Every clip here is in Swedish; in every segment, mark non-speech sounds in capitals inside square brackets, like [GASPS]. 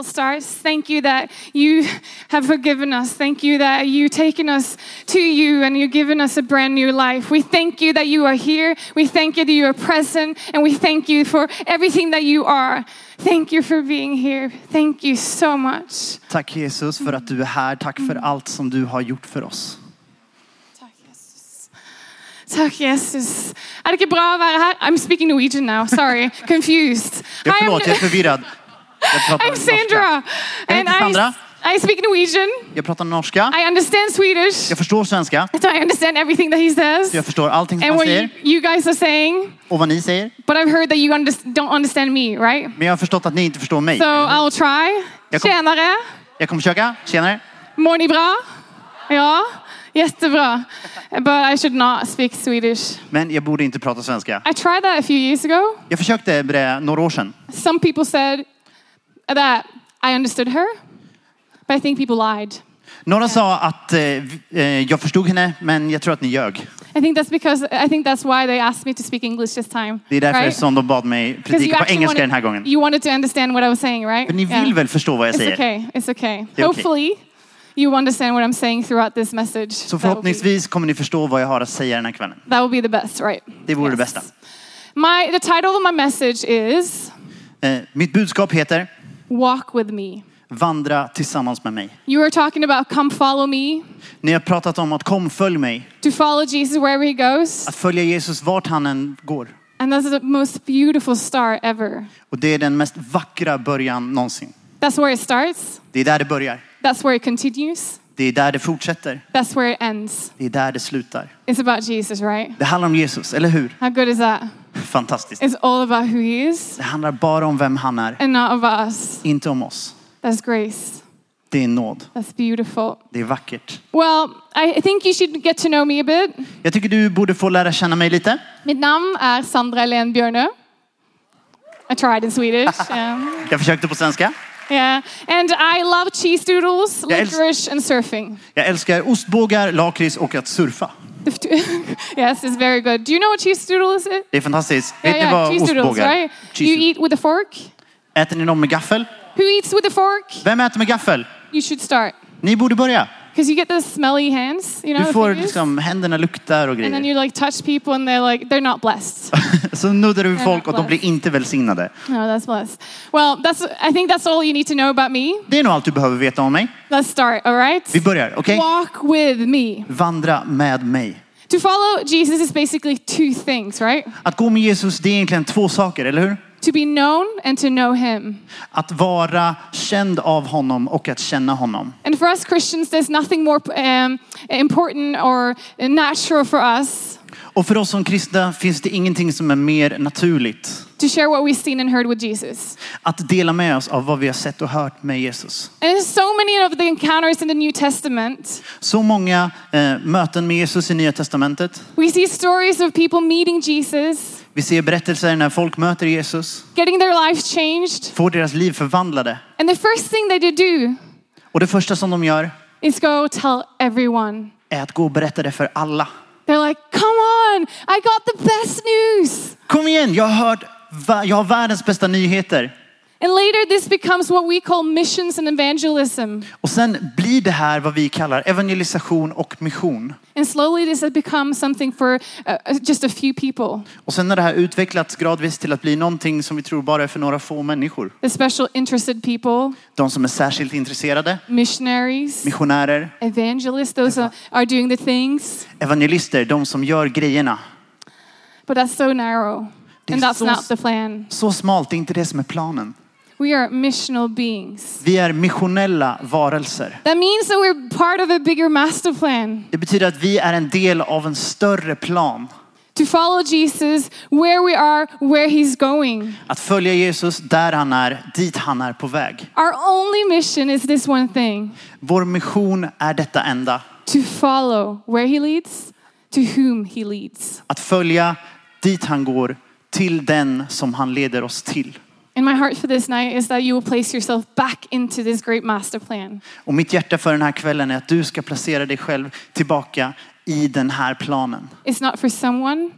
all starts. Thank you that you have forgiven us. Thank you that you've taken us to you and you've given us a brand new life. We thank you that you are here. We thank you that you are present. And we thank you for everything that you are. Thank you for being here. Thank you so much. Tack Jesus för att du er är här. Tack för mm. allt som du har gjort för oss. Tack Jesus. Er det ikke bra å være her? I'm speaking Norwegian now. Sorry. [LAUGHS] Confused. Hi, förlåt, jag är I'm, förvirrad. Jag pratar I'm Sandra. And Sandra. I, I speak Norwegian. Jag pratar norska. I understand Swedish. Jag förstår svenska. So I understand everything that he says. Jag förstår allting som And han what you, säger you guys are saying. och vad ni säger. But I've heard that you under, don't understand me, right? Men jag har förstått att ni inte förstår mig. So I'll try. Jag kom- Tjenare. Jag kommer försöka. Tjenare. Mår ni bra? Ja, jättebra. But I should not speak Swedish. Men jag borde inte prata svenska. I tried that a few years ago. Jag försökte det några år sedan. Some people said that I understood her, but I think people lied. Några sa att eh, eh, jag förstod henne, men jag tror att ni ljög. I think that's because I think that's why they asked me to speak English this time. Det är därför right? som de bad mig predika på engelska den här gången. you wanted to understand what I was saying, right? För ni vill Yeah. väl förstå vad jag It's säger? okay. It's okay. Okej. Hopefully, you understand what I'm saying throughout this message. Så förhoppningsvis kommer ni förstå vad jag har att säga den här kvällen. That will be the best, right? Det vore det bästa. My the title of my message is Eh, mitt budskap heter Walk with me. Vandra tillsammans med mig. You were talking about come follow me, Ni har pratat om att kom följ mig. to follow Jesus wherever he goes. Att följa Jesus vart han än går. And that's the most beautiful start ever. Och det är den mest vackra början någonsin. That's where it starts. Det är där det börjar. That's where it continues. Det är där det fortsätter. That's where it ends. Det är där det slutar. It's about Jesus, right? Det handlar om Jesus, eller hur? How good is that? Fantastiskt. It's all about who he is Det handlar bara om vem han är, and not about us. inte om oss. That's grace. Det är nåd. That's beautiful. Det är vackert. Well, I think you should get to know me a bit. Jag tycker du borde få lära känna mig lite. Mitt namn är Sandra Helene Björnö. I tried in Swedish. Yeah. [LAUGHS] Jag försökte på svenska. Yeah. And I love cheese doodles, licorice, and surfing. Jag älskar ostbågar, lakrits och att surfa. [LAUGHS] Yes, it's very good. Do you know what cheese doodle is? Det är fantastiskt. Yeah, Vet ni yeah, vad cheese doodles, ostbågar right? Cheese- You eat with a fork. Äter ni dem med gaffel? Who eats with a fork? Vem äter med gaffel? You should start. Ni borde börja. Because you get the smelly hands, you know, Du får fingers. liksom, händerna luktar och and then grejer. you like touch people and they're like, they're not blessed. [LAUGHS] Så nuddar du folk och de blir inte välsignade. no, that's blessed. Well, that's, I think that's all you need to know about me. Det är nog allt du behöver veta om mig. Let's start, all right? Vi börjar, okej? Walk with me. Vandra med mig. To follow Jesus is basically two things, right? Att gå med Jesus, det är egentligen två saker, eller hur? To be known and to know him. Att vara känd av honom och att känna honom. And for us Christians, there's nothing more um, important or natural for us Och för oss som kristna finns det ingenting som är mer naturligt. to share what we've seen and heard with Jesus. Att dela med oss av vad vi har sett och hört med Jesus. And so many of the encounters in the New Testament. Så många eh, möten med Jesus i Nya Testamentet. We see stories of people meeting Jesus, Vi ser berättelser när folk möter Jesus, getting their lives changed. får deras liv förvandlade. And the first thing they do Och det första som de gör is go tell everyone. är att gå och berätta det för alla. They're like, come on, I got the best news. Kom igen, jag har hört, jag har världens bästa nyheter. And later, this becomes what we call missions and evangelism. Och sen blir det här vad vi kallar evangelisation och mission. And slowly, this has become something for uh, just a few people. Och sen har det här utvecklats gradvis till att bli någonting som vi tror bara är för några få människor. The special interested people, De som är särskilt intresserade, missionaries, missionärer, evangelists, those are, are doing the things. evangelister, de som gör grejerna. But that's so narrow. Det är And that's så- not the plan. Så smalt, det är inte det som är planen. We are missional beings. Vi är missionella varelser. That means that we're part of a bigger master plan. Det betyder att vi är en del av en större plan. To follow Jesus where we are, where he's going. Att följa Jesus där han är, dit han är på väg. Our only mission is this one thing Vår mission är detta enda. to follow where he leads, to whom he leads. Att följa dit han går, till den som han leder oss till. And my heart for this night is that you will place yourself back into this great master plan. Och mitt hjärta för den här kvällen är att du ska placera dig själv tillbaka i den här planen. It's not for someone.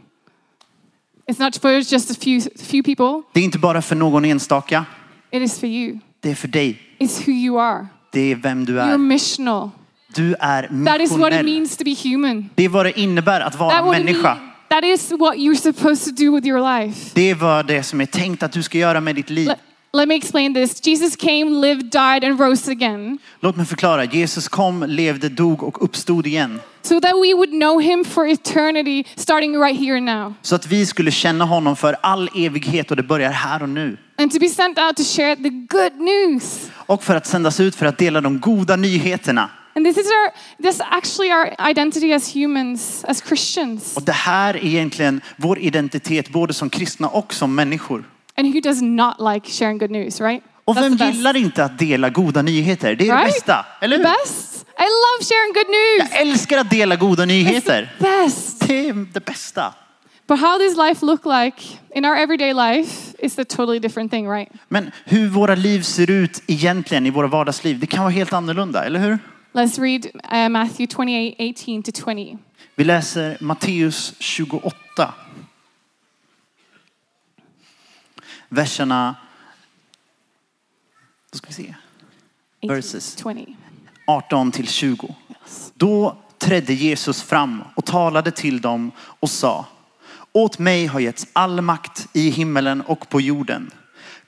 It's not for just a few few people. Det är inte bara för någon enstaka. It is for you. Det är för dig. It's who you are. Det är vem du You're är. missional. Du är That is what it missionell. means to be human. Det är vad det innebär att vara människa. That is what you're supposed to do with your life. Det vad det som är tänkt att du ska göra med ditt liv. Let, let me explain this. Jesus came, lived, died, and rose again Låt mig förklara. Jesus kom, levde, dog och uppstod igen. so that we would know him for eternity, starting right here and now. Så att vi skulle känna honom för all evighet och det börjar här och nu. And to be sent out to share the good news. Och för att sändas ut för att dela de goda nyheterna. And this is our, this is actually our identity as humans, as Christians. Och det här är egentligen vår identitet både som kristna och som människor. And who does not like sharing good news, right? Och That's vem the best. gillar inte att dela goda nyheter? Det är det Right? bästa, eller hur? Best. I love sharing good news. Jag älskar att dela goda nyheter. Best. Det är det bästa. But how does life look like in our everyday life is a totally different thing, right? Men hur våra liv ser ut egentligen i våra vardagsliv, det kan vara helt annorlunda, eller hur? Let's read uh, Matthew 28, 18 to 20. Vi läser Matteus 28. Verserna, då ska vi se, 18 Verses. to 20. 18 till 20. Då trädde Jesus fram och talade till dem och sa Åt mig har getts all makt i himmelen och på jorden.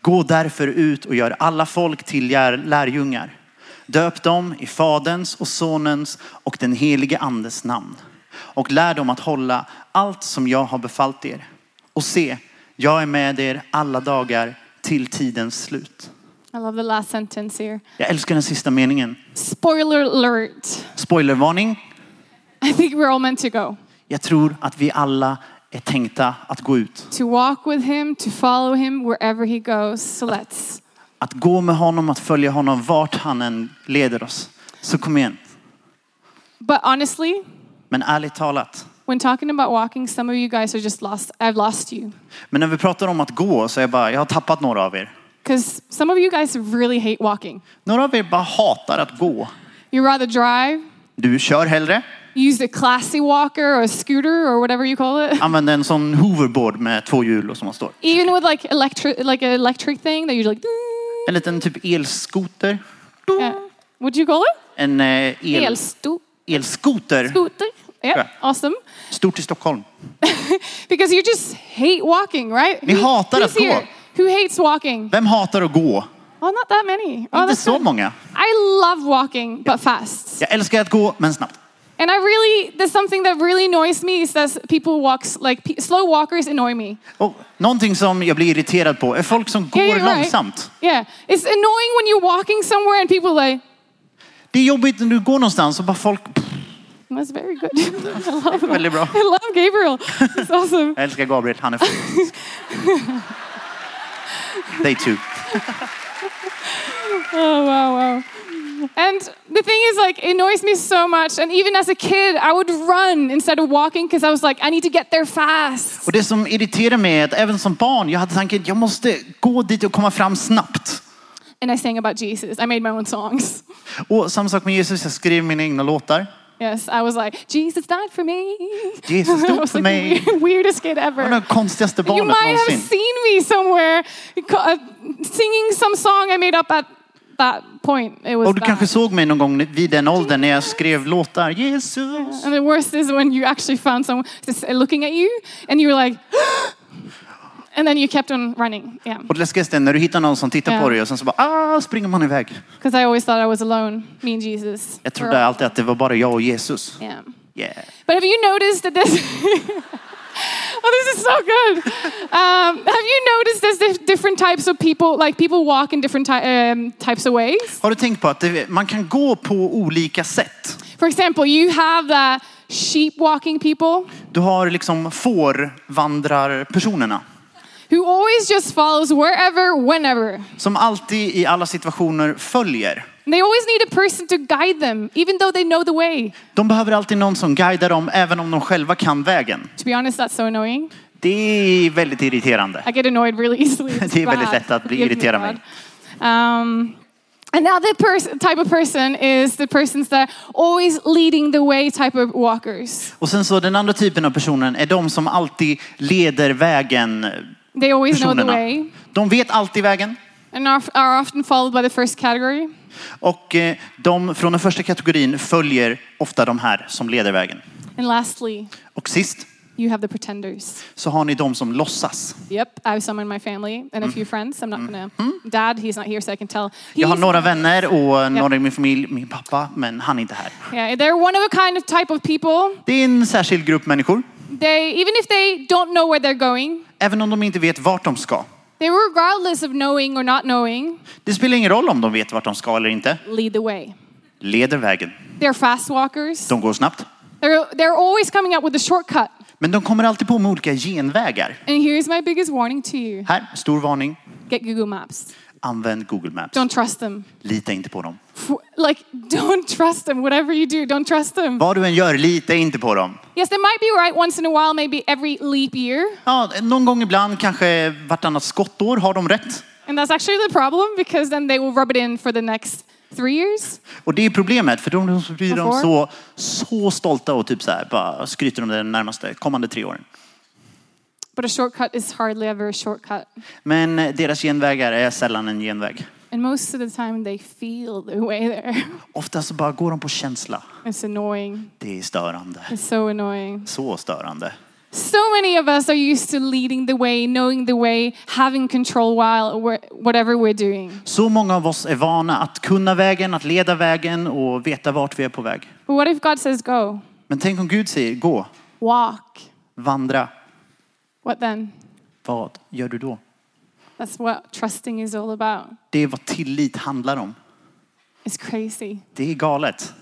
Gå därför ut och gör alla folk till lär- lärjungar. Döp dem i Faderns och Sonens och den helige Andes namn. Och lär dem att hålla allt som jag har befallt er. Och se, jag är med er alla dagar till tidens slut. I love the last sentence here. Jag älskar den sista meningen. Spoiler alert. Spoilervarning. I think we're all meant to go. Jag tror att vi alla är tänkta att gå ut. To walk with him, to follow him wherever he goes. So let's. Att gå med honom, att följa honom vart han än leder oss. Så kom igen. But honestly, Men ärligt talat. when talking about walking, some of you guys are just lost. I've lost you. Men när vi pratar om att gå så är jag bara, jag har tappat några av er. Because some of you guys really hate walking. Några av er bara hatar att gå. You rather drive, Du kör hellre. use a classy walker or a scooter or whatever you call it. [LAUGHS] Använder en sån hoverboard med två hjul och som man står. Even with like electric, like an electric thing that you're like, En liten typ elskoter. yeah. what'd you call it? En eh, el, Elsto- elskoter. scooter. Yeah, awesome. Stort i Stockholm. [LAUGHS] Because you just hate walking, right? Ni hatar who's att gå. here? Who hates walking? Vem hatar att gå? Oh, not that many. Oh, Inte that's så good. många. I love walking, but fast. Jag älskar att gå, men snabbt. And I really, there's something that really annoys me is that people walks, like slow walkers annoy me. Och någonting som jag blir irriterad på är folk som går Yeah, right. långsamt. Yeah, it's annoying when you're walking somewhere and people are like, Det är jobbigt när du går någonstans och bara folk... that's very good. [LAUGHS] I love. [LAUGHS] Väldigt bra. I love Gabriel. It's awesome. Jag älskar Gabriel, han är fantastisk. Day two. Oh, wow, wow. And the thing is, like, it annoys me so much. And even as a kid, I would run instead of walking because I was like, I need to get there fast. Och det som irriterar mig är att även som barn, jag hade tanken jag måste gå dit och komma fram snabbt. And I sang about Jesus. I made my own songs. Och samma sak med Jesus, jag skrev mina egna låtar. Yes, I was like, Jesus died for me. Jesus [LAUGHS] dog för like mig. the weird- weirdest kid Jag var ever. det konstigaste You barnet might have seen me somewhere uh, singing some song I made up at that point. It was Och du that. kanske såg mig någon gång vid den åldern när jag skrev låtar. Jesus. And the worst is when you actually found someone looking at you and you were like, [GASPS] and then you kept on running. Yeah. Och det läskigaste är när du hittar någon som tittar Ja. på dig och sen så bara ah, springer man iväg. Because I always thought I was alone, me and Jesus. Jag trodde all- alltid att det var bara jag och Jesus. Yeah. Yeah. But have you noticed that this? [LAUGHS] oh, [LAUGHS] this is so good. Um, have you noticed there's dif- different types of people? Like people walk in different ty- um, types of ways. Har du tänkt på att det, man kan gå på olika sätt? For example, you have the sheep walking people Du har liksom fårvandrarpersonerna who always just follows wherever, whenever. som alltid i alla situationer följer. They always need a person to guide them, even though they know the way. De behöver alltid någon som guidar dem även om de själva kan vägen. To be honest, that's so annoying. Det är väldigt irriterande. I get annoyed really easily. It's [LAUGHS] Det är väldigt lätt att bli irriterad mig. Um, another type of person is the persons that always leading the way type of walkers. Och sen så den andra typen av personen är de som alltid leder vägen. They always know the way. De vet alltid vägen. and are often followed by the first category. Och eh, de från den första kategorin följer ofta de här som leder vägen. And lastly, Och sist you have the pretenders. så har ni de som låtsas. Yep, I have some in my family and a few friends. I'm not gonna. Dad, he's not here, so I can tell. Jag har He's- några vänner och några i min familj, min pappa, men han är inte här. Yeah, they're one of a kind of type of people. Det är en särskild grupp människor. They, even if they don't know where they're going, Även om de inte vet vart de ska. They regardless of knowing or not knowing, Det spelar ingen roll om de vet vart de ska eller inte. lead the way. Leder vägen. They're fast walkers. De går snabbt. They're, they're always coming up with a shortcut. Men de kommer alltid på med olika genvägar. And here's my biggest warning to you Här, stor varning. get Google Maps. Använd Google Maps. Don't trust them. Lita inte på dem. F- Like, don't trust them. Whatever you do, don't trust them. Vad du än gör, lita inte på dem. Yes, they might be right once in a while, maybe every leap year. Ja, någon gång ibland, kanske vartannat skottår, har de rätt. And that's actually the problem because then they will rub it in for the next three years. Och det är problemet, för de blir de så, så stolta och typ så här, bara skryter om det de närmaste kommande tre åren. But a shortcut is hardly ever a shortcut. Men deras genvägar är sällan en genväg. And most of the time they feel their way there. [LAUGHS] Ofta så bara går de på känsla. It's annoying. Det är störande. It's so annoying. Så störande. So many of us are used to leading the way, knowing the way, having control while we're, whatever we're doing. Så många av oss är vana att kunna vägen, att leda vägen och veta vart vi är på väg. But what if God says go? Men tänk om Gud säger gå, Walk. vandra. What then? Vad gör du då? That's what trusting is all about. Det är vad tillit handlar om. It's crazy. Det är galet.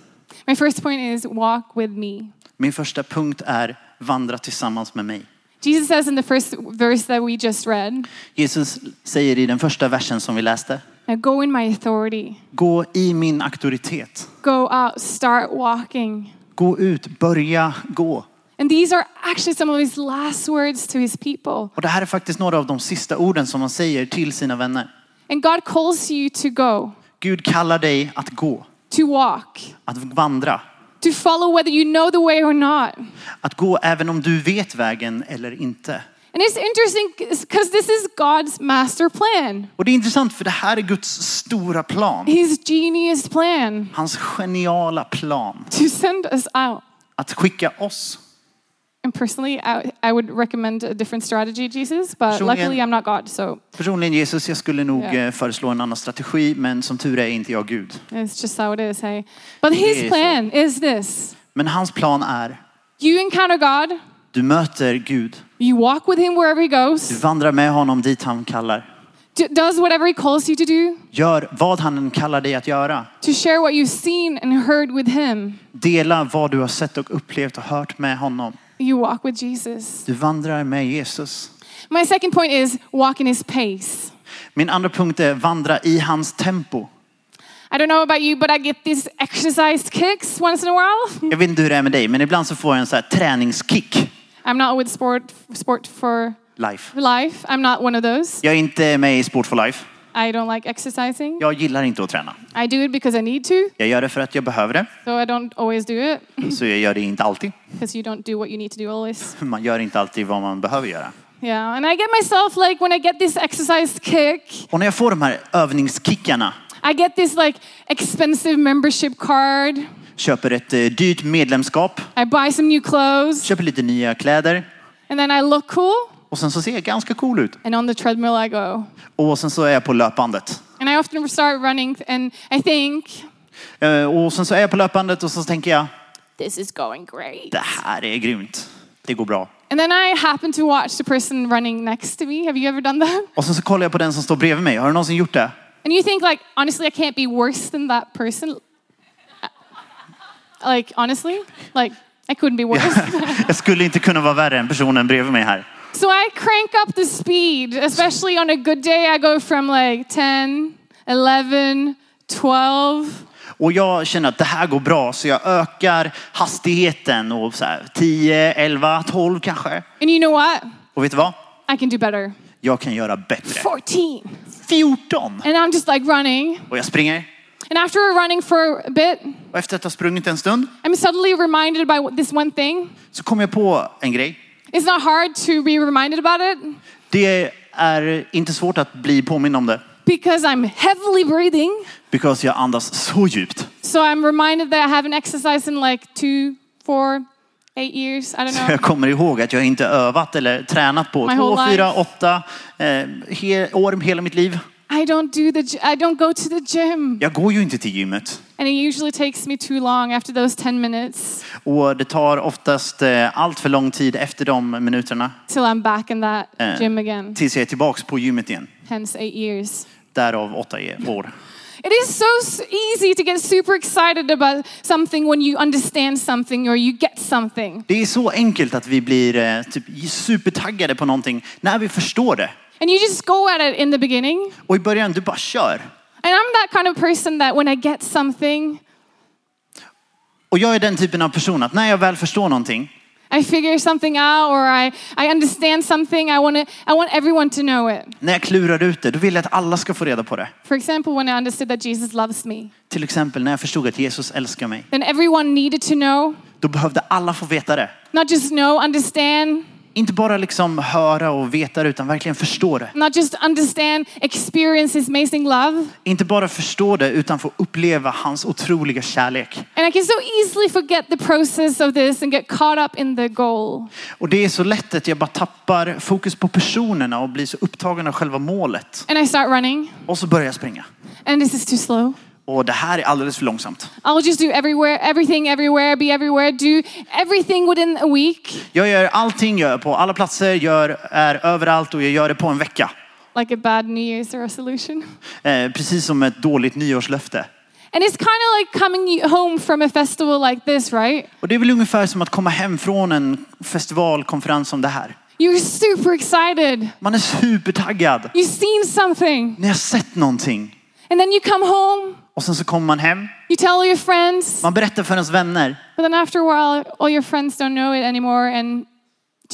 My first point is walk with me. Min första punkt är vandra tillsammans med mig. Jesus says in the first verse that we just read, Jesus säger i den första versen som vi läste. now go in my authority. Gå i min auktoritet. Go out, start walking. Gå ut, börja gå. And these are actually some of his last words to his people. Och det här är faktiskt några av de sista orden som han säger till sina vänner. And God calls you to go, Gud kallar dig att gå, to walk, att vandra. to follow whether you know the way or not. Att gå även om du vet vägen eller inte. And it's interesting because this is God's master plan, Och det är intressant för det här är Guds stora plan. his genius plan Hans geniala plan. to send us out. Att skicka oss. And personally, I, I would recommend a different strategy, Jesus, but Personligen- luckily I'm not God, so Personligen Jesus, jag skulle nog Ja. eh, föreslå en annan strategi, men som tur är inte jag Gud. it's just how it is, hey. But his så. plan is this Men hans plan är, you encounter God, du möter Gud. you walk with him wherever he Du goes, vandrar med honom dit han kallar. d- does whatever he calls you to do, Gör vad han än kallar dig att göra. to share what you've seen and heard with him. Dela vad du har sett och upplevt och hört med honom. You walk with Jesus. Du vandrar med Jesus. My second point is walk in his pace. Min andra punkt är vandra i hans tempo. I don't know about you, but I get these exercise kicks once in a while. [LAUGHS] Jag vet inte hur det är med dig, men ibland så får jag en så här träningskick. I'm not with sport sport for Life. life. I'm not one of those. Jag är inte med i Sport for Life. I don't like exercising. Jag gillar inte att träna. I do it because I need to, Jag gör det för att jag behöver det, so I don't always do it [CLEARS THROAT] så jag gör det inte alltid. [CLEARS THROAT] because you don't do what you need to do always. [LAUGHS] Man gör inte alltid vad man behöver göra. Yeah, and I get myself like when I get this exercise kick, Och när jag får de här övningskickarna, I get this like expensive membership card. köper ett eh, dyrt medlemskap, I buy some new clothes, köper lite nya kläder and then I look cool, och sen så ser jag ganska cool ut. and on the treadmill I go. Och sen så är jag på löpbandet. And I often start running, and I think, Eh, Och sen så är jag på löpbandet och så tänker jag, this is going great. det här är grymt. Det går bra. And then I happen to watch the person running next to me. Have you ever done that? Och sen så kollar jag på den som står bredvid mig. Har du någonsin gjort det? And you think like, honestly, I can't be worse than that person. Like, honestly, like, I couldn't be [LAUGHS] worse. Jag skulle inte kunna vara värre än personen bredvid mig här. So I crank up the speed, especially on a good day. I go from like 10, 11, 12. Och jag känner att det här går bra så jag ökar hastigheten och så här 10, 11, 12 kanske. And you know what? Och vet du vad? I can do better. Jag kan göra bättre. 14. 14! And I'm just like running. Och jag springer. And after running for a bit, Och efter att ha sprungit en stund I'm suddenly reminded by this one thing. så kom jag på en grej. It's not hard to be reminded about it. Det är inte svårt att bli påmind om det. because I'm heavily breathing. Because jag andas så djupt. So I'm reminded that I haven't exercised in like two, four, eight years. I don't Så know. jag kommer ihåg att jag inte övat eller tränat på My två, fyra, åtta eh, he, år hela mitt liv. I don't do the. I don't go to the gym, Jag går ju inte till gymmet. and it usually takes me too long after those ten minutes Och det tar oftast eh, allt för lång tid efter de minuterna till I'm back in that Eh. gym again. tills jag är tillbaks på gymmet igen. Hence eight years. Därav åtta e- år. It is so easy to get super excited about something when you understand something or you get something. Det är så enkelt att vi blir eh, typ supertaggade på någonting när vi förstår det. And you just go at it in the beginning. Och i början, du bara kör. And I'm that kind of person that when I get something, Och jag är den typen av person att när jag väl förstår någonting I figure something out or I, I understand something, I, wanna, I want everyone to know it. När jag klurar ut det, då vill jag att alla ska få reda på det. For example, when I understood that Jesus loves me, Till exempel när jag förstod att Jesus älskar mig. then everyone needed to know, Då behövde alla få veta det. not just know, understand, Inte bara liksom höra och veta det, utan verkligen förstå det. not just understand, experience His amazing love. Inte bara förstå det, utan få uppleva hans otroliga kärlek. And I can so easily forget the process of this and get caught up in the goal. Och det är så lätt att jag bara tappar fokus på personerna och blir så upptagen av själva målet. And I start running, Och så börjar jag springa. and this is too slow. Och det här är alldeles för långsamt. I'll just do everywhere, everything, everywhere, be everywhere, do everything within a week, Jag gör allting, jag är på alla platser, gör, är överallt och jag gör det på en vecka. like a bad New Year's resolution. [LAUGHS] Eh, precis som ett dåligt nyårslöfte. And it's kind of like coming home from a festival like this, right? Och det är väl ungefär som att komma hem från en festival, konferens som det här. You're super excited. Man är supertaggad. You've seen something. Ni har sett någonting. And then you come home, Och sen så kommer man hem. you tell your friends, Man berättar för ens vänner. but then after a while, all your friends don't know it anymore, and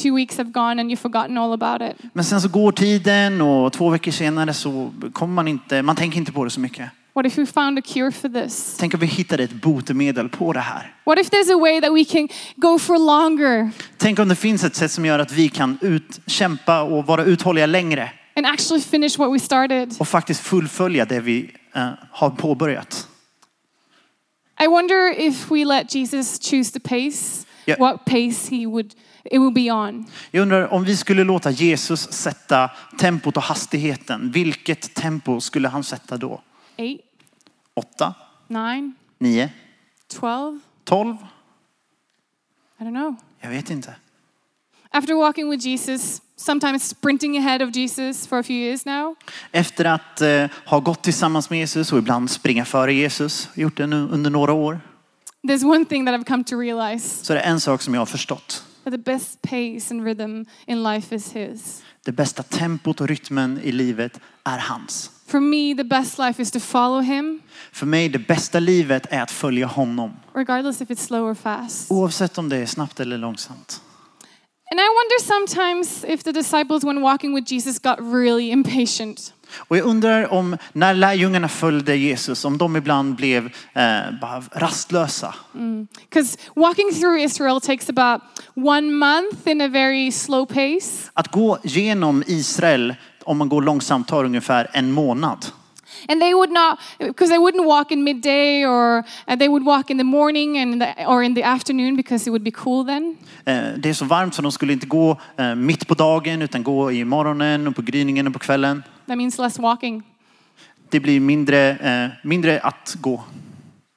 two weeks have gone and you've forgotten all about it. Men sen så går tiden och två veckor senare så kommer man inte, man tänker inte på det så mycket. What if we found a cure for this? Tänk om vi hittade ett botemedel på det här. What if there's a way that we can go for longer Tänk om det finns ett sätt som gör att vi kan utkämpa och vara uthålliga längre. and actually finish what we started? Och faktiskt fullfölja det vi eh, har påbörjat. I wonder if we let Jesus choose the pace, Yeah. what pace he would it will be on. Jag undrar om vi skulle låta Jesus sätta tempot och hastigheten. Vilket tempo skulle han sätta då? Eight, Åtta? nine, Nio? twelve? Tolv? I don't know. Jag vet inte. After walking with Jesus, sometimes sprinting ahead of Jesus for a few years now, Efter att eh, ha gått tillsammans med Jesus och ibland springa före Jesus, gjort det nu under några år, there's one thing that I've come to realize så är det en sak som jag har förstått. that the best pace and rhythm in life is His. Det bästa tempot och rytmen i livet är hans. For me, the best life is to follow Him, För mig, det bästa livet är att följa honom. regardless if it's slow or fast. Oavsett om det är snabbt eller långsamt. And I wonder sometimes if the disciples, when walking with Jesus, got really impatient. Och jag undrar om när lärjungarna följde Jesus, om de ibland blev eh, bara rastlösa. Because walking through Israel takes about one month in a very slow pace. Att gå genom Israel, om man går långsamt, tar ungefär en månad. And they would not, because they wouldn't walk in midday or uh, they would walk in the morning and the, or in the afternoon because it would be cool then. Eh, Det är så varmt så de skulle inte gå eh, mitt på dagen utan gå i morgonen och på gryningen och på kvällen. That means less walking. Det blir mindre, eh, mindre att gå.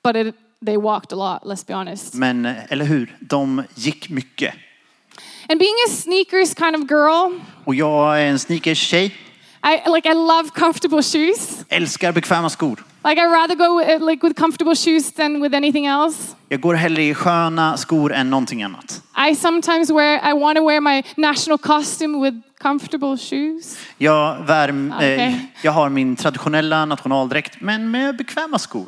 But it, they walked a lot, let's be honest. Men, eller hur? De gick mycket. And being a sneakers kind of girl, Och jag är en sneakers-tjej, I like I love comfortable shoes. älskar bekväma skor. Like I'd rather go with, like with comfortable shoes than with anything else. Jag går hellre i sköna skor än någonting annat. I sometimes wear I want to wear my national costume with comfortable shoes. Jag, vär, eh, Okej. jag har min traditionella nationaldräkt men med bekväma skor.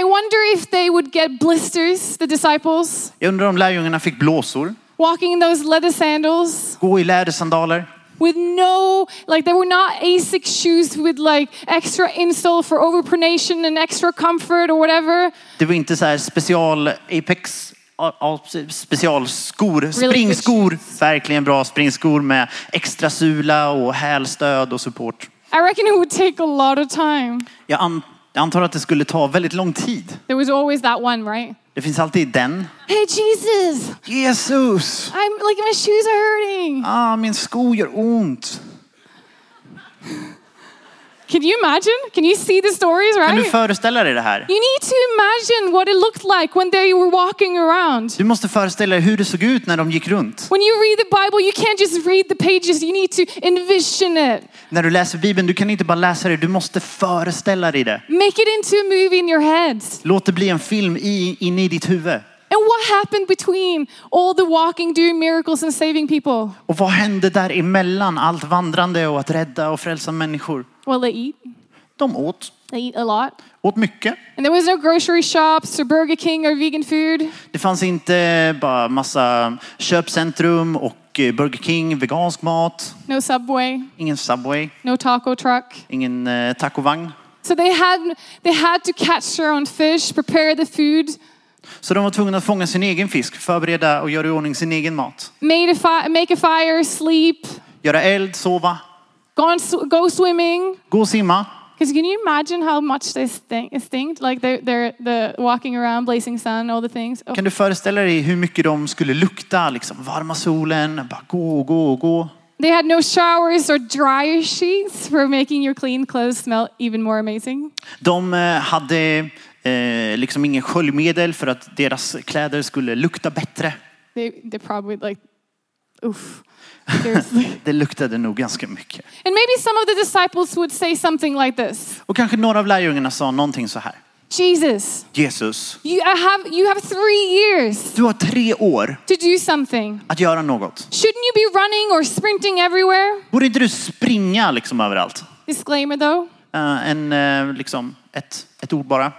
I wonder if they would get blisters, the disciples, Jag undrar om lärjungarna fick blåsor, walking in those leather sandals gå i lädersandaler. With no, like they were not ASIC shoes with like extra insole for overpronation and extra comfort or whatever. Det var inte så här special Apex specialskor, springskor. Verkligen bra springskor med extra sula och hälstöd och support. I reckon it would take a lot of time. Jag, an, jag antar att det skulle ta väldigt lång tid. There was always that one, right? Det finns alltid den. Hey, Jesus, Jesus! I'm like my shoes are hurting. Ah, min sko gör ont. Can you imagine? Can you see the stories, Kan du right? föreställa dig det här? You need to imagine what it looked like when they were walking around. Du måste föreställa dig hur det såg ut när de gick runt. When you read the Bible, you can't just read the pages, you need to envision it. När du läser Bibeln, du kan inte bara läsa det, du måste föreställa dig det. Make it into a movie in your head. Låt det bli en film i, inne i ditt huvud. And what happened between all the walking, doing miracles, and saving people? Och vad hände däremellan allt vandrande och att rädda och frälsa människor? Well, they eat. De åt. They eat a lot. Åt mycket. And there was no grocery shops or Burger King or vegan food. Det fanns inte bara massa köpcentrum och eh, Burger King, vegansk mat, No Subway, ingen Subway, no taco truck. ingen eh, tacovagn. So they had, they had to catch their own fish, prepare the food, Så de var tvungna att fånga sin egen fisk, förbereda och göra i ordning sin egen mat. made a make a fire, sleep, Göra eld, sova, go, sw- go swimming. gå och simma. Because can you imagine how much they stink? stink? Like they're, they're the walking around, blazing sun, all the things. Oh. Kan du föreställa dig hur mycket de skulle lukta? Liksom, varma solen, bara gå gå gå. They had no showers or dryer sheets for making your clean clothes smell even more amazing. De eh, hade eh, liksom ingen sköljmedel för att deras kläder skulle lukta bättre. They, they probably like, seriously. [LAUGHS] Det luktade nog ganska mycket. and maybe some of the disciples would say something like this Och kanske några av lärjungarna sa någonting så här. Jesus, Jesus, you have, you have three years du har tre år to do something. att göra något. Shouldn't you be running or sprinting everywhere? Borde inte du springa liksom överallt? Disclaimer though, Eh, en, eh, liksom, ett, ett ord bara.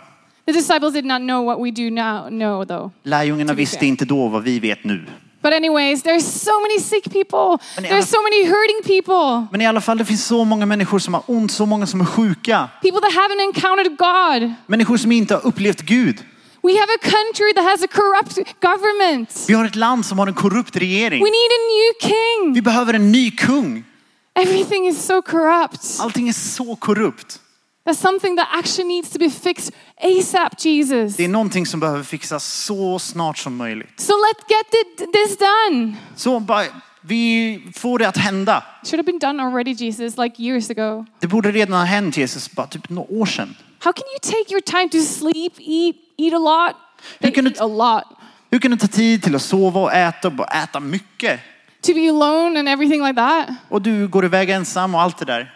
the disciples did not know what we do now know though. Lärjungarna visste inte då vad vi vet nu. But anyways, there's so many sick people. There's so many hurting people. Men i alla fall, det finns så många människor som har ont, så många som är sjuka. People that haven't encountered God. Människor som inte har upplevt Gud. We have a country that has a corrupt government. Vi har ett land som har en korrupt regering. We need a new king. Vi behöver en ny kung. Everything is so corrupt. Allting är så korrupt. That's something that actually needs to be fixed ASAP, Jesus. Det är någonting som behöver fixas så snart som möjligt. So let's get thi- this done. Så bara, vi får det att hända. Should have been done already, Jesus, like years ago. Det borde redan ha hänt Jesus, bara typ några år sedan. How can you take your time to sleep, eat, eat a lot? They You can- eat a lot. Hur kan du ta tid till att sova och äta och bara äta mycket? To be alone and everything like that. Och du går iväg ensam och allt det där.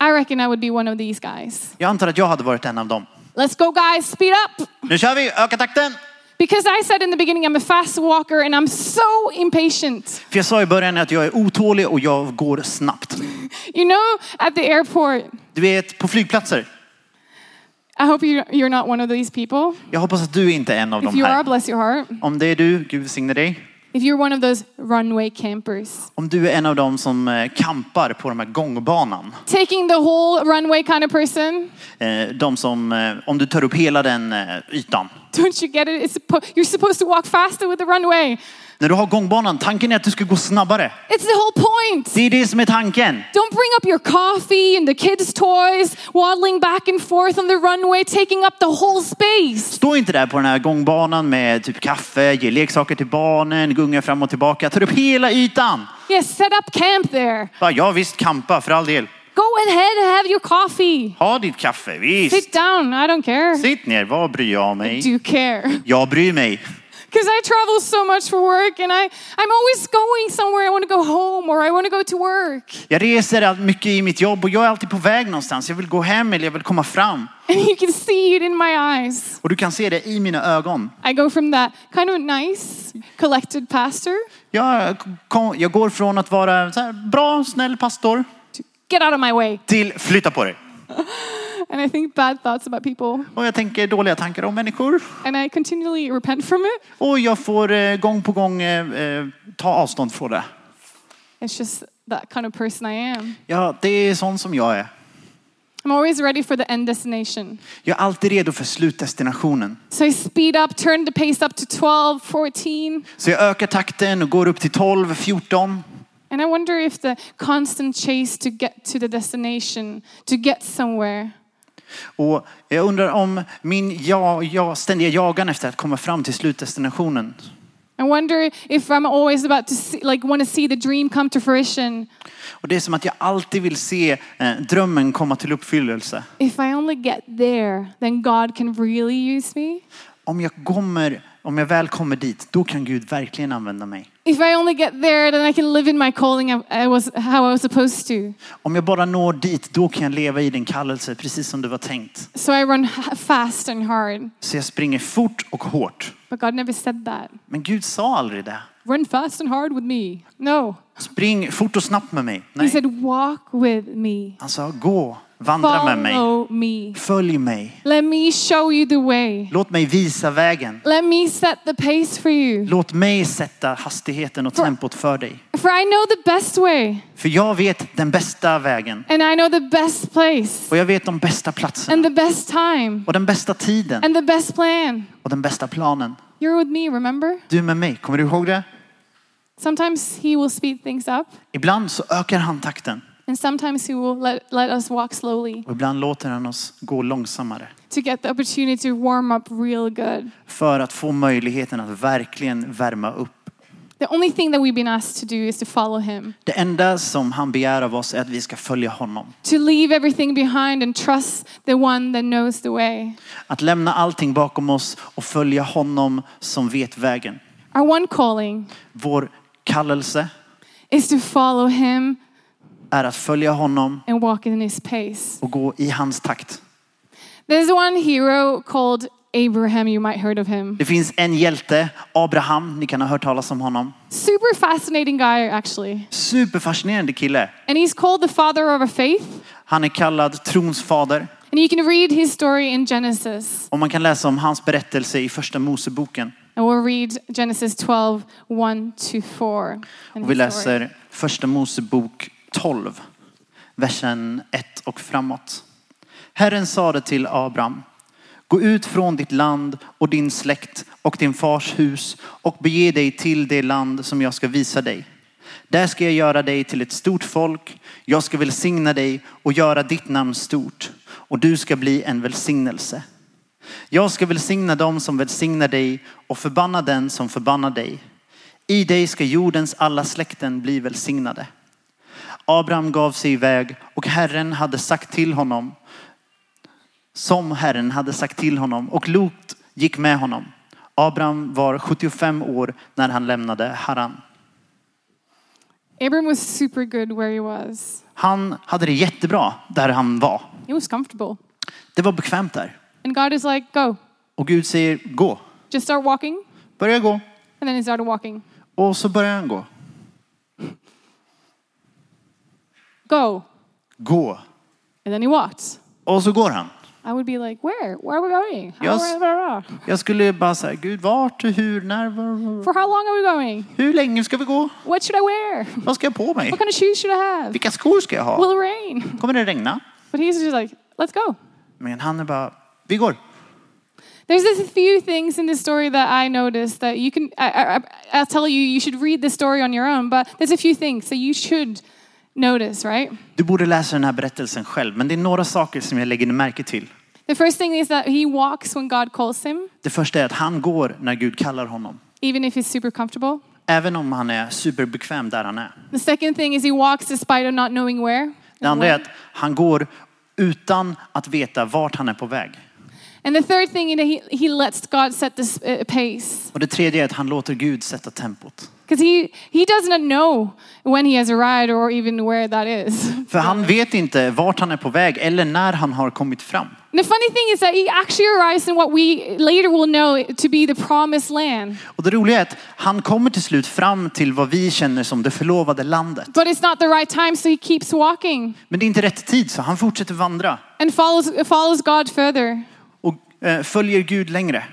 I reckon I would be one of these guys. Jag antar att jag hade varit en av dem. Let's go, guys, speed up. Nu kör vi, öka takten! Because I said in the beginning, I'm a fast walker and I'm so impatient. För jag sa i början att jag är otålig och jag går snabbt. You know, at the airport, Du vet, på flygplatser. I hope you- you're not one of these people. Jag hoppas att du inte är en av If dem you are, bless your heart. Om det är du, Gud välsigne dig. If you're one of those runway campers, Om du är en av dem som eh, kampar på de här gångbanan. taking the whole runway kind of person, Eh, De som, eh, om du tar upp hela den eh, ytan. don't you get it? It's suppo- you're supposed to walk faster with the runway. När du har gångbanan, tanken är att du ska gå snabbare. It's the whole point. Det är det som är tanken. Don't bring up your coffee and the kids' toys, waddling back and forth on the runway, taking up the whole space. Stå inte där på den här gångbanan med typ kaffe, ge leksaker till barnen, gunga fram och tillbaka. Ta upp hela ytan. Yes, set up camp there. Ja visst, kampa för all del. Go ahead and have your coffee. Ha ditt kaffe, visst. Sit down. I don't care. Sitt ner, vad bryr jag mig? Do care. Jag bryr mig. Because I travel so much for work and I, I'm always going somewhere. I want to go home or I want to go to work. Jag reser mycket i mitt jobb och jag är alltid på väg någonstans. Jag vill gå hem eller jag vill komma fram. [LAUGHS] And you can see it in my eyes. Och du kan se det i mina ögon. I go from that kind of nice, collected pastor Jag, kom, jag går från att vara så här, bra, snäll pastor to get out of my way. till flytta på dig. [LAUGHS] And I think bad thoughts about people. Och jag tänker dåliga tankar om människor. And I continually repent from it. Och jag får eh, gång på gång eh, eh, ta avstånd från det. It's just that kind of person I am. Ja, det är sån som jag är. I'm always ready for the end destination. Jag är alltid redo för slutdestinationen. So I speed up, turn the pace up to 12, 14. Så jag ökar takten och går upp till 12, 14. And I wonder if the constant chase to get to the destination, to get somewhere, Och jag undrar om min ja, ja, ständiga jagan efter att komma fram till slutdestinationen. I wonder if I'm always about to see, like want to see the dream come to fruition. Och det är som att jag alltid vill se eh, drömmen komma till uppfyllelse. If I only get there, then God can really use me. Om jag, kommer, om jag väl kommer dit, då kan Gud verkligen använda mig. If I only get there, then I can live in my calling I was how I was supposed to. Om jag bara når dit, då kan jag leva i din kallelse precis som det var tänkt. So I run fast and hard. Så jag springer fort och hårt. But God never said that. Men Gud sa aldrig det. Run fast and hard with me. No. Spring fort och snabbt med mig. He Nej. said, walk with me. Han sa gå, vandra med mig. Me. Följ mig. Let me show you the way. Låt mig visa vägen. Let me set the pace for you. Låt mig sätta hastigheten och tempot för dig. For I know the best way. För jag vet den bästa vägen. And I know the best place. Och jag vet de bästa And platserna. the best time. Och den bästa tiden. And the best plan. Och den bästa planen. You're with me, remember? Du med mig, kommer du ihåg det? Sometimes he will speed things up. Ibland så ökar han takten. And sometimes he will let, let us walk slowly Och ibland låter han oss gå långsammare. to get the opportunity to warm up real good. För att få möjligheten att verkligen värma upp. The only thing that we've been asked to do is to follow him, Det enda som han begär av oss är att vi ska följa honom. to leave everything behind and trust the one that knows the way. Att lämna allting bakom oss och följa honom som vet vägen. Our one calling Vår kallelse is to follow him är att följa honom and walk in his pace. och gå i hans takt. There's one hero called Abraham, you might heard of him. Det finns en hjälte, Abraham, ni kan ha hört talas om honom. Super fascinating guy, actually. Superfascinerande kille. And he's called the father of our faith. Han är kallad trons fader. And you can read his story in Genesis. Och man kan läsa om hans berättelse i första Moseboken. And we'll read Genesis 12, 1 to 4. in Och vi läser första Mosebok 12, versen 1 och framåt. Herren sade till Abraham, gå ut från ditt land och din släkt och din fars hus och bege dig till det land som jag ska visa dig. Där ska jag göra dig till ett stort folk. Jag ska välsigna dig och göra ditt namn stort och du ska bli en välsignelse. Jag ska välsigna dem som välsignar dig och förbanna den som förbannar dig. I dig ska jordens alla släkten bli välsignade. Abraham gav sig iväg och Herren hade sagt till honom som Herren hade sagt till honom och Lot gick med honom. Abraham var 75 år när han lämnade Haran. Abraham was super good where he was. Han hade det jättebra där han var. He was comfortable. Det var bekvämt där. And God is like, go. Och Gud säger gå. Just start walking. Börja gå. And then he started walking. Och så börjar han gå. Go. Gå. And then he walked. Och så går han. I would be like, where? Where are we going? How, Yes. Jag skulle bara säga, Gud vart, hur, när, var, For how long are we going? hur länge ska vi gå? What should I wear? Vad ska jag på mig? What kind of shoes should I have? Vilka skor ska jag ha? Will it rain? Kommer det regna? But he's just like, let's go. Men han är bara, vi går. There's a few things in this story that I noticed that you can, I, I, I'll tell you, you should read the story on your own, but there's a few things that you should notice, right? Du borde läsa den här berättelsen själv, men det är några saker som jag lägger märke till. The first thing is that he walks when God calls him, Det första är att han går när Gud kallar honom. even if he's super comfortable. Även om han är superbekväm där han är. The second thing is he walks despite of not knowing where. Det andra är att han går utan att veta vart han är på väg. And the third thing is that he, he lets God set this uh, pace. Och det tredje är att han låter Gud sätta tempot. Because he, he does not know when he has arrived or even where that is. [LAUGHS] För han vet inte vart han är på väg eller när han har kommit fram. And the funny thing is that he actually arrives in what we later will know to be the promised land. Och det roliga är att han kommer till slut fram till vad vi känner som det förlovade landet. But it's not the right time, so he keeps walking Men det är inte rätt tid så han fortsätter vandra and follows, follows God further. Eh, följer Gud längre.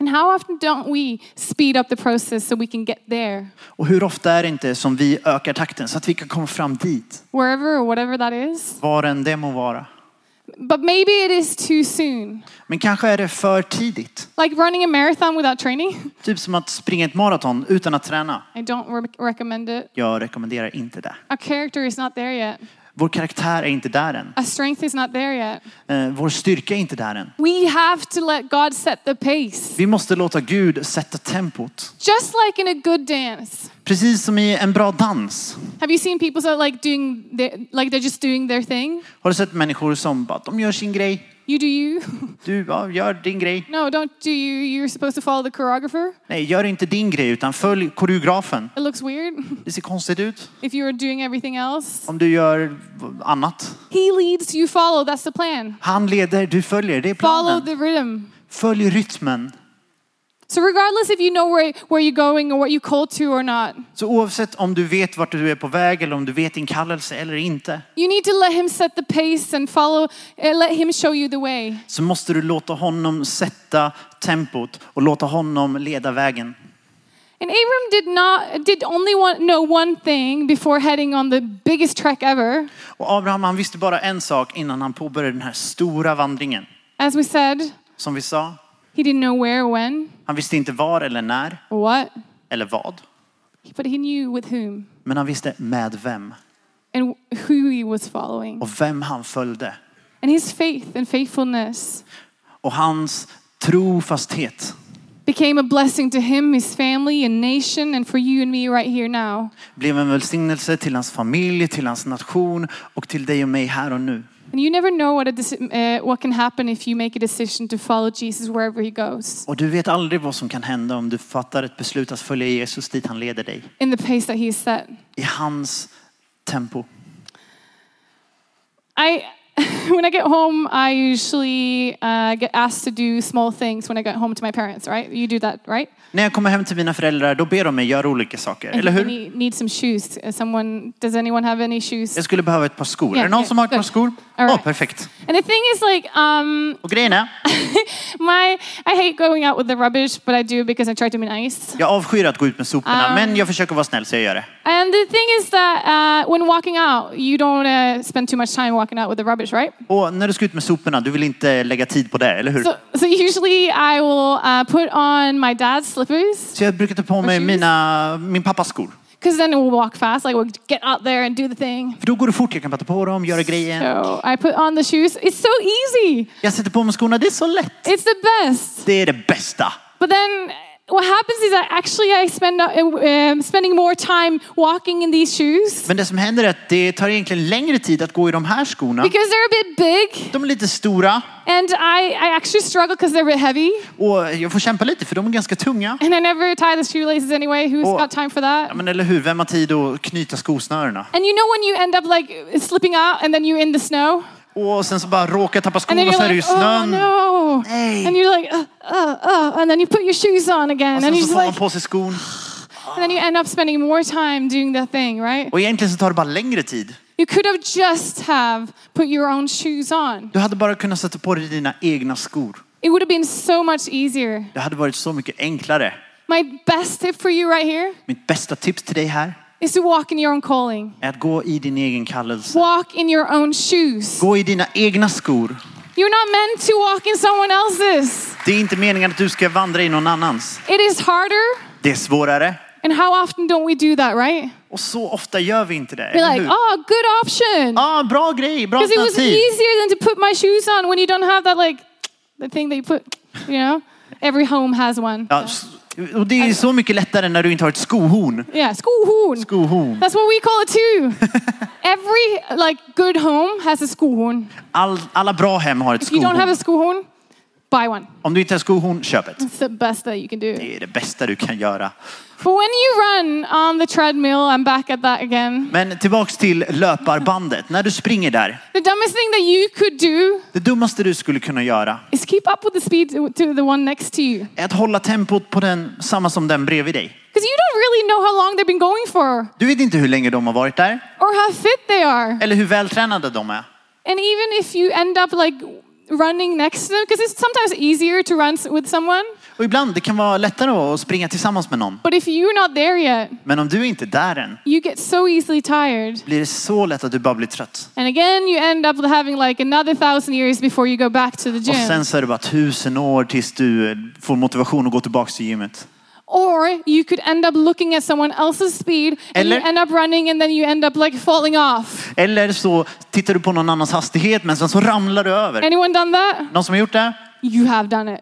And how often don't we speed up the process so we can get there, Och hur ofta är det inte som vi ökar takten så att vi kan komma fram dit, wherever or whatever that is? var än det må vara. But maybe it is too soon. Men kanske är det för tidigt. Like running a marathon without training. [LAUGHS] Typ som att springa ett maraton utan att träna. I don't re- recommend it. Jag rekommenderar inte det. Our character is not there yet. Vår karaktär är inte där än. Our strength is not there yet. Eh, Vår styrka är inte där än. We have to let God set the pace. Vi måste låta Gud sätta tempot. Just like in a good dance. Precis som i en bra dans. Have you seen people that like doing their, like they're just doing their thing? Har du sett människor som bara, de gör sin grej. You do you. Du, ja, gör din grej. no, don't do you. You're supposed to follow the choreographer. Nej, gör inte din grej utan följ koreografen. It looks weird Det ser konstigt ut if you're doing everything else. om du gör annat. He leads, you follow. That's the plan. Han leder, du följer. Det är Follow planen. the rhythm. Följ rytmen. So regardless if you know where, where you're going or what you're called to or not, Så oavsett om du vet vart du är på väg eller om du vet din kallelse eller inte. you need to let him set the pace and follow, uh, let him show you the way. Så måste du låta honom sätta tempot och låta honom leda vägen. And Abram did not did only want, know one thing before heading on the biggest trek ever. Och Abraham han visste bara en sak innan han påbörjade den här stora vandringen. As we said, Som vi sa, he didn't know where or when han visste inte var eller när or what, eller vad. but he knew with whom Men han visste med vem and who he was following. och vem han följde. And his faith and faithfulness Och hans trofasthet became a blessing to him, his family, and nation, and for you and me right here now. blev en välsignelse till hans familj, till hans nation och till dig och mig här och nu. And you never know what, a uh, what can happen if you make a decision to follow Jesus wherever he goes, Och du vet aldrig vad som kan hända om du fattar ett beslut att följa Jesus dit han leder dig. in the pace that he has set. I hans tempo. I, [LAUGHS] when I get home, I usually uh, get asked to do small things when I get home to my parents, right? You do that, right? När jag kommer hem till mina föräldrar då ber de mig göra olika saker, eller hur? need, need some shoes. Uh, Someone, does anyone have any shoes? Jag skulle behöva ett par skor. Yeah, är det någon yeah, som har ett par skor? Åh, right. perfekt. And the thing is, like, um, Och grejen är, [LAUGHS] my I hate going out with the rubbish, but I do because I try to be nice. jag avskyr att gå ut med soporna, Um. men jag försöker vara snäll så jag gör det. And the thing is that uh, when walking out, you don't uh, spend too much time walking out with the rubbish, right? Och när du ska ut med soporna, du vill inte lägga tid på det, eller hur? So, so usually I will uh, put on my dad's slippers Så jag brukar ta på mig mina, min pappas skor. because then we'll walk fast, like we'll get out there and do the thing. För då går det fort, jag kan ta på dem, göra grejen. So I put on the shoes. It's so easy. Jag sätter på mig skorna, det är så lätt. It's the best. Det är det bästa. But then what happens is that actually I spend uh, um, spending more time walking in these shoes Men det som händer är att det tar egentligen längre tid att gå i de här skorna. because they're a bit big De är lite stora and I, I actually struggle because they're a bit heavy och jag får kämpa lite för de är ganska tunga. and I never tie the shoelaces anyway. Who's Oh. got time for that? Ja, men eller hur, vem har tid att knyta skosnörena? And you know when you end up like slipping out and then you're in the snow Och sen så bara råkar jag tappa and skon och så är det ju oh snön. no. Nej. And you're like, uh, uh, uh, and then you put your shoes on again Och and sen you're så just får man på sig skon. and then you end up spending more time doing that thing, right? Och egentligen så tar det bara längre tid. You could have just have put your own shoes on. Du hade bara kunnat sätta på dig dina egna skor. It would have been so much easier. Det hade varit så mycket enklare. My best tip for you right here Mitt bästa tips till dig här is to walk in your own calling. är att gå i din egen kallelse. Walk in your own shoes. Gå i dina egna skor. You're not meant to walk in someone else's. Det är inte meningen att du ska vandra i någon annans. It is harder. Det är svårare. And how often don't we do that, right? Och så ofta gör vi inte det. We're like, oh, good option. Ah, bra grej, bra Because it was easier than to put my shoes on when you don't have that, like, the thing that you put, you know? Every home has one. Ja, och det är så mycket lättare när du inte har ett skohorn. Yeah, skohorn. Skohorn. That's what we call it too. [LAUGHS] Every like good home has a skohorn. All, alla bra hem har ett If you don't have skohorn. a skohorn, buy one. Om du inte har skohorn, köp ett. It's the best that you can do. Det är det bästa du kan göra. But when you run on the treadmill, I'm back at that again. Men tillbaks till löparbandet. När du springer där. The dumbest thing that you could do Det dummaste du skulle kunna göra is keep up with the speed to, the one next to you. är att hålla tempot på den, samma som den bredvid dig. Because you don't really know how long they've been going for Du vet inte hur länge de har varit där. or how fit they are. Eller hur vältränade de är. And even if you end up like running next to them because it's sometimes easier to run with someone. Och ibland det kan vara lättare att springa tillsammans med någon. But if you're not there yet, Men om du inte är där än you get so easily tired. blir det så lätt att du bara blir trött. And again, you end up having like another thousand years before you go back to the Och gym. sen så är det bara tusen år tills du får motivation att gå tillbaka till gymmet. Or you could end up looking at someone else's speed and you Eller- end up running and then you end up like falling off. Eller så tittar du på någon annans hastighet men sen så ramlar du över. Anyone done that? Någon som har gjort det? You have done it.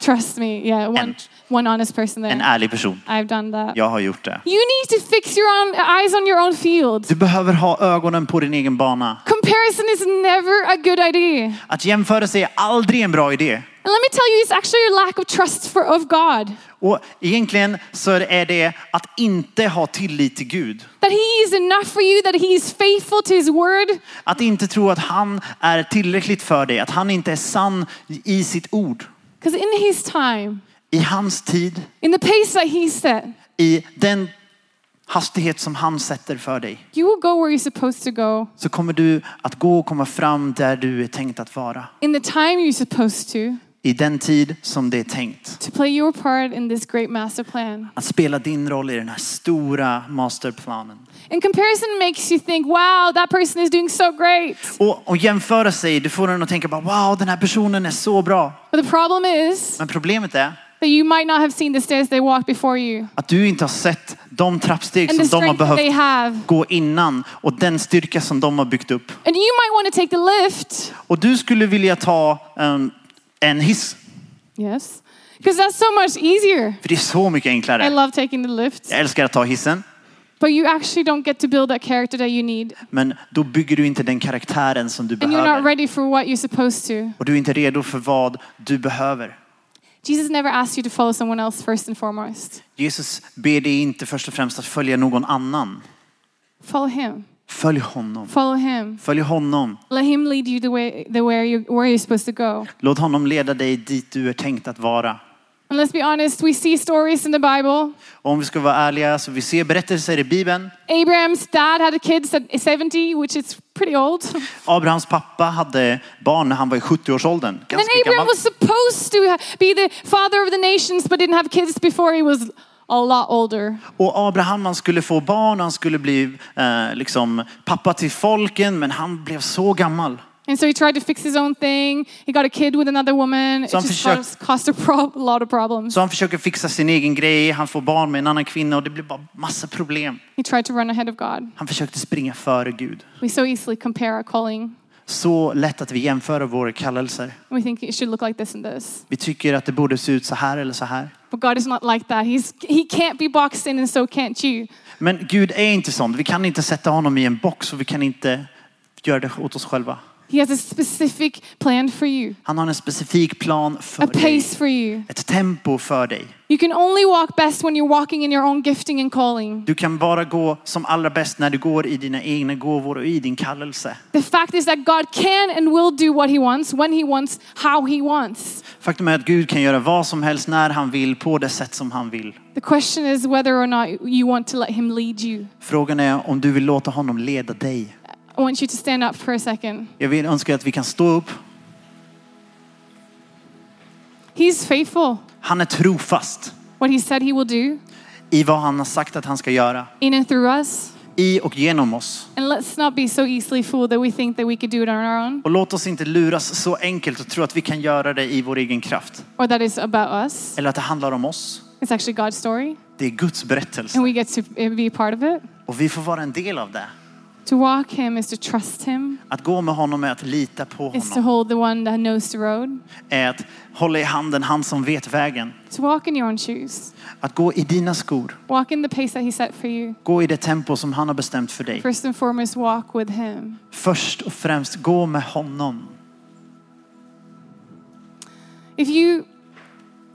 Trust me. Yeah, one, En. one honest person En there. ärlig person. I've done that. Jag har gjort det. You need to fix your own eyes on your own field. Du behöver ha ögonen på din egen bana. Comparison is never a good idea. Att jämföra sig är aldrig en bra idé. And let me tell you, it's actually a lack of trust for, of God. Och egentligen så är det att inte ha tillit till Gud. That He is enough for you, that He is faithful to His word. Att inte tro att han är tillräckligt för dig. Att han inte är sann i sitt ord. Because in His time, I hans tid, in the pace that He set, i den hastighet som han sätter för dig. you will go where you're supposed to go, Så kommer du att gå och komma fram där du är tänkt att vara. in the time you're supposed to, I den tid som det är tänkt. to play your part in this great master plan. Att spela din roll i den här stora masterplanen. And comparison makes you think, wow, that person is doing so great. Och, och jämföra sig, du får den att tänka bara wow den här personen är så bra. But the problem is Men problemet är that you might not have seen the stairs they walk before you att du inte har sett de trappsteg and the som de har strength that they behövt have. gå innan och den styrka som de har byggt upp. And you might want to take the lift. Och du skulle vilja ta um, en hiss. Yes. Because that's so much easier. För det är så mycket I enklare. love taking the lift. Jag älskar att ta hissen. But you actually don't get to build that character that you need. Men då bygger du inte den karaktären som du And you're not behöver. ready for what you're supposed to. Och du är inte redo för vad du behöver. Jesus never asked you to follow someone else first and foremost. Jesus ber dig inte först och främst att följa någon annan. Follow him. Följ honom. Follow him. Följ honom. Let him lead you the way the where you where you're supposed to go. Låt honom leda dig dit du är tänkt att vara. And let's be honest, we see stories in the Bible. Om vi ska vara ärliga så vi ser berättelser i Bibeln. Abraham's dad had a kid at 70, which is pretty old. [LAUGHS] Abrahams pappa hade barn när han var i 70-årsåldern. And Ganska Abraham gammal. was supposed to be the father of the nations, but didn't have kids before he was a lot older. Och Abraham han skulle få barn, han skulle bli eh, liksom pappa till folken, men han blev så gammal. And so he tried to fix his own thing. He got a kid with another woman. It Så han just försökte- caused, a, pro- [LAUGHS] lot of problems. Så han försöker fixa sin egen grej, han får barn med en annan kvinna och det blir bara massa problem. He tried to run ahead of God. Han försökte springa före Gud. We so easily compare our calling. Så lätt att vi jämför våra kallelser. We think it should look like this and this. Vi tycker att det borde se ut så här eller så här. But God is not like that. He's, he can't be boxed in and so can't you. Men Gud är inte sån. Vi kan inte sätta honom i en box och vi kan inte göra det åt oss själva. He has a specific plan for you, Han har en specifik plan för a dig. pace for you. Ett tempo för dig. You can only walk best when you're walking in your own gifting and calling. Du kan bara gå som allra bäst när du går i dina egna gåvor och i din kallelse. The fact is that God can and will do what he wants, when he wants, how he wants. Faktum är att Gud kan göra vad som helst när han vill på det sätt som han vill. The question is whether or not you want to let him lead you. Frågan är om du vill låta honom leda dig. I want you to stand up for a second. Jag vill önska att vi kan stå upp. He's faithful. Han är trofast What he said he will do i vad han har sagt att han ska göra. in and through us. I och genom oss. And let's not be so easily fooled that we think that we could do it on our own Och låt oss inte luras så enkelt och tro att vi kan göra det i vår egen kraft. or that it's about us. Eller att det handlar om oss. It's actually God's story Det är Guds berättelse. and we get to be a part of it. Och vi får vara en del av det. To walk him is to trust him, Att gå med honom är att lita på is to honom. hold the one that knows the road, Är att hålla i handen han som vet vägen. to walk in your own shoes, Att gå i dina skor. walk in the pace that he set for you. Gå i det tempo som han har bestämt för dig. First and foremost, walk with him. Först och främst gå med honom. If you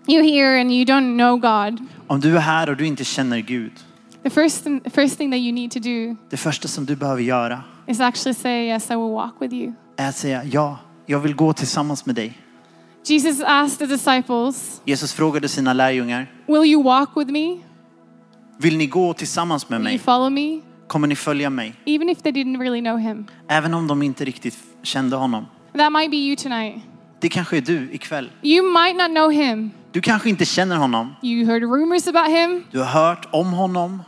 you're here and you don't know God, Om du är här och du inte känner Gud. The first first thing that you need to do Det första som du behöver göra is actually say, Yes, I will walk with you. är att säga ja, jag vill gå tillsammans med dig. Jesus asked the disciples, Jesus frågade sina lärjungar, Will you walk with me? vill ni gå tillsammans med Will you mig? follow me? Kommer ni följa mig? Even if they didn't really know him. Även om de inte riktigt kände honom. That might be you tonight. Det kanske är du ikväll. You might not know him. Du kanske inte känner honom. You heard rumors about him, Du har hört om honom,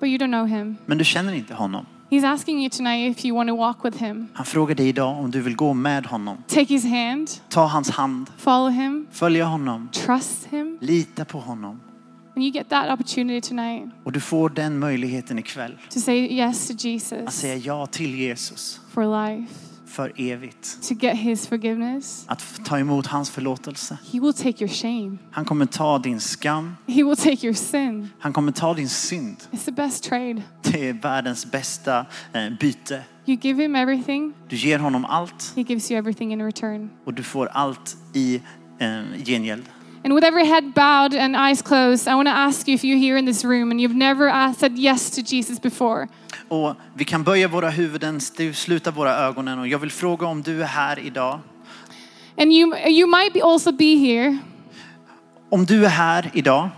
but you don't know him. men du känner inte honom. He's asking you tonight if you want to walk with him. Han frågar dig idag om du vill gå med honom. Take his hand, Ta hans hand, follow him, följa honom, trust him. lita på honom. And you get that opportunity tonight Och du får den möjligheten ikväll. to say yes to Att Jesus säga ja till Jesus for life, för evigt. to get his forgiveness. Att ta emot hans förlåtelse. He will take your shame. Han kommer ta din skam. He will take your sin. Han kommer ta din synd. It's the best trade. Det är världens bästa eh, byte. You give him everything, Du ger honom allt he gives you everything in return. och du får allt i eh, gengäld. And with every head bowed and eyes closed, I want to ask you if you're here in this room and you've never asked, said yes to Jesus before. Och vi kan böja våra huvuden, sluta våra ögonen och jag vill fråga om du är här idag. And you, you might be also be here. Om du är här idag,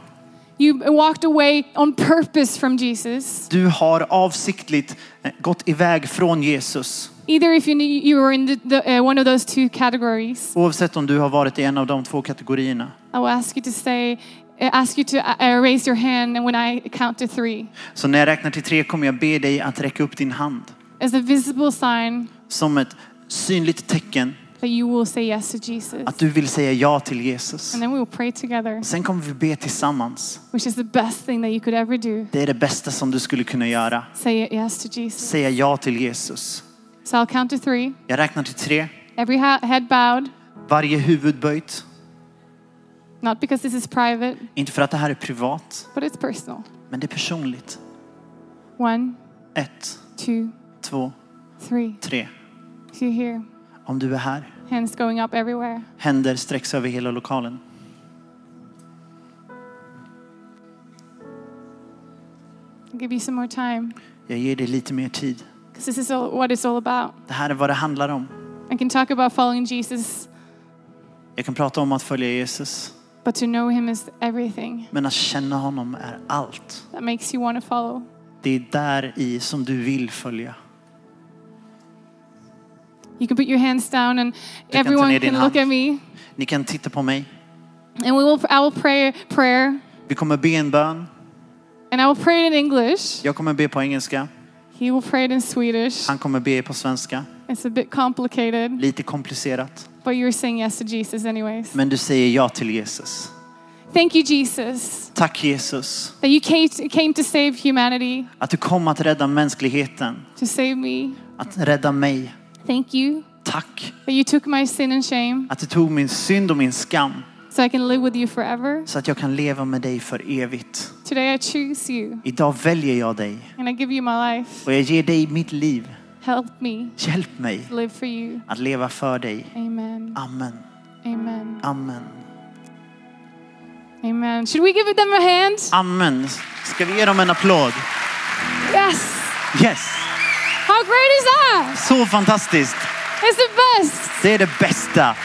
You walked away on purpose from Jesus. du har avsiktligt eh, gått iväg från Jesus. Either if you, you were in the, the, uh, one of those two categories, Oavsett om du har varit i en av de två kategorierna. I will ask you to say, uh, ask you to uh, raise your hand and when I count to three, Så när jag räknar till tre kommer jag be dig att räcka upp din hand. as a visible sign Som ett synligt tecken that you will say yes to Jesus. att du vill säga ja till Jesus. And then we will pray together, Sen kommer vi be tillsammans. which is the best thing that you could ever do. Det är det bästa som du skulle kunna göra. Say yes to Jesus. Säga ja till Jesus. So I'll count to three. Jag räknar till tre. Every head bowed, Varje huvud böjt. not because this is private, Inte för att det här är privat, but it's personal. men det är personligt. One, Ett, two, två, three. tre. If you're here, Om du är här. hands going up everywhere. Händer sträcks över hela lokalen. I'll give you some more time Jag ger dig lite mer tid. This is all, what it's all about. Det här är vad det handlar om. I can talk about following Jesus, Jag kan prata om att följa Jesus. but to know him is everything Men att känna honom är allt. that makes you want to follow. Det är där i som du vill följa. You can put your hands down and everyone can look at me. Ni kan titta på mig. And we will, I will pray prayer Vi kommer be en bön. and I will pray in English. Jag kommer be på engelska. He will pray it in Swedish. Han kommer be på svenska. It's a bit complicated, Lite komplicerat. but you're saying yes to Jesus anyways. Men du säger ja till Jesus. Thank you, Jesus, Tack Jesus. that you came to, save humanity, Att du kom att rädda mänskligheten. to save me. Att rädda mig. Thank you Tack. that you took my sin and shame Att du tog min synd och min skam. So I can live with you forever. Så att jag kan leva med dig för evigt. Today I choose you Idag väljer jag dig. and I give you my life. Och jag ger dig mitt liv. Help me Hjälp mig live for you. att leva för dig. Amen. Amen. Amen. Amen. Amen. Should we give them a hand? Amen. Ska vi ge dem en applåd? Yes. Yes. How great is that? Så fantastiskt. It's the best. Det är det bästa.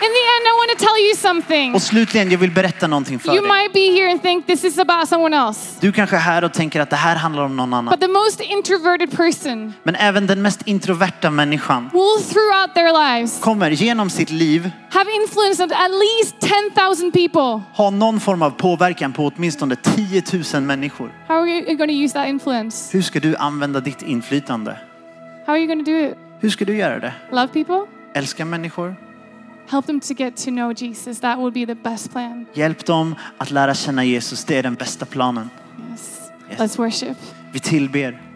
In the end, I want to tell you something. Och slutligen, jag vill berätta någonting för You dig. might be here and think this is about someone else. Du kanske är här och tänker att det här handlar om någon annan. But the most introverted person Men även den mest introverta människan will throughout their lives kommer genom sitt liv have influence on at least 10,000 people. ha någon form av påverkan på åtminstone 10 000 människor. How are you going to use that influence? Hur ska du använda ditt inflytande? How are you going to do it? Hur ska du göra det? Love people? Älska människor? Help them to get to know Jesus. That would be the best plan. Hjälp dem att lära känna Jesus. Det är den bästa planen. Yes. Yes. Let's worship. Vi tillber.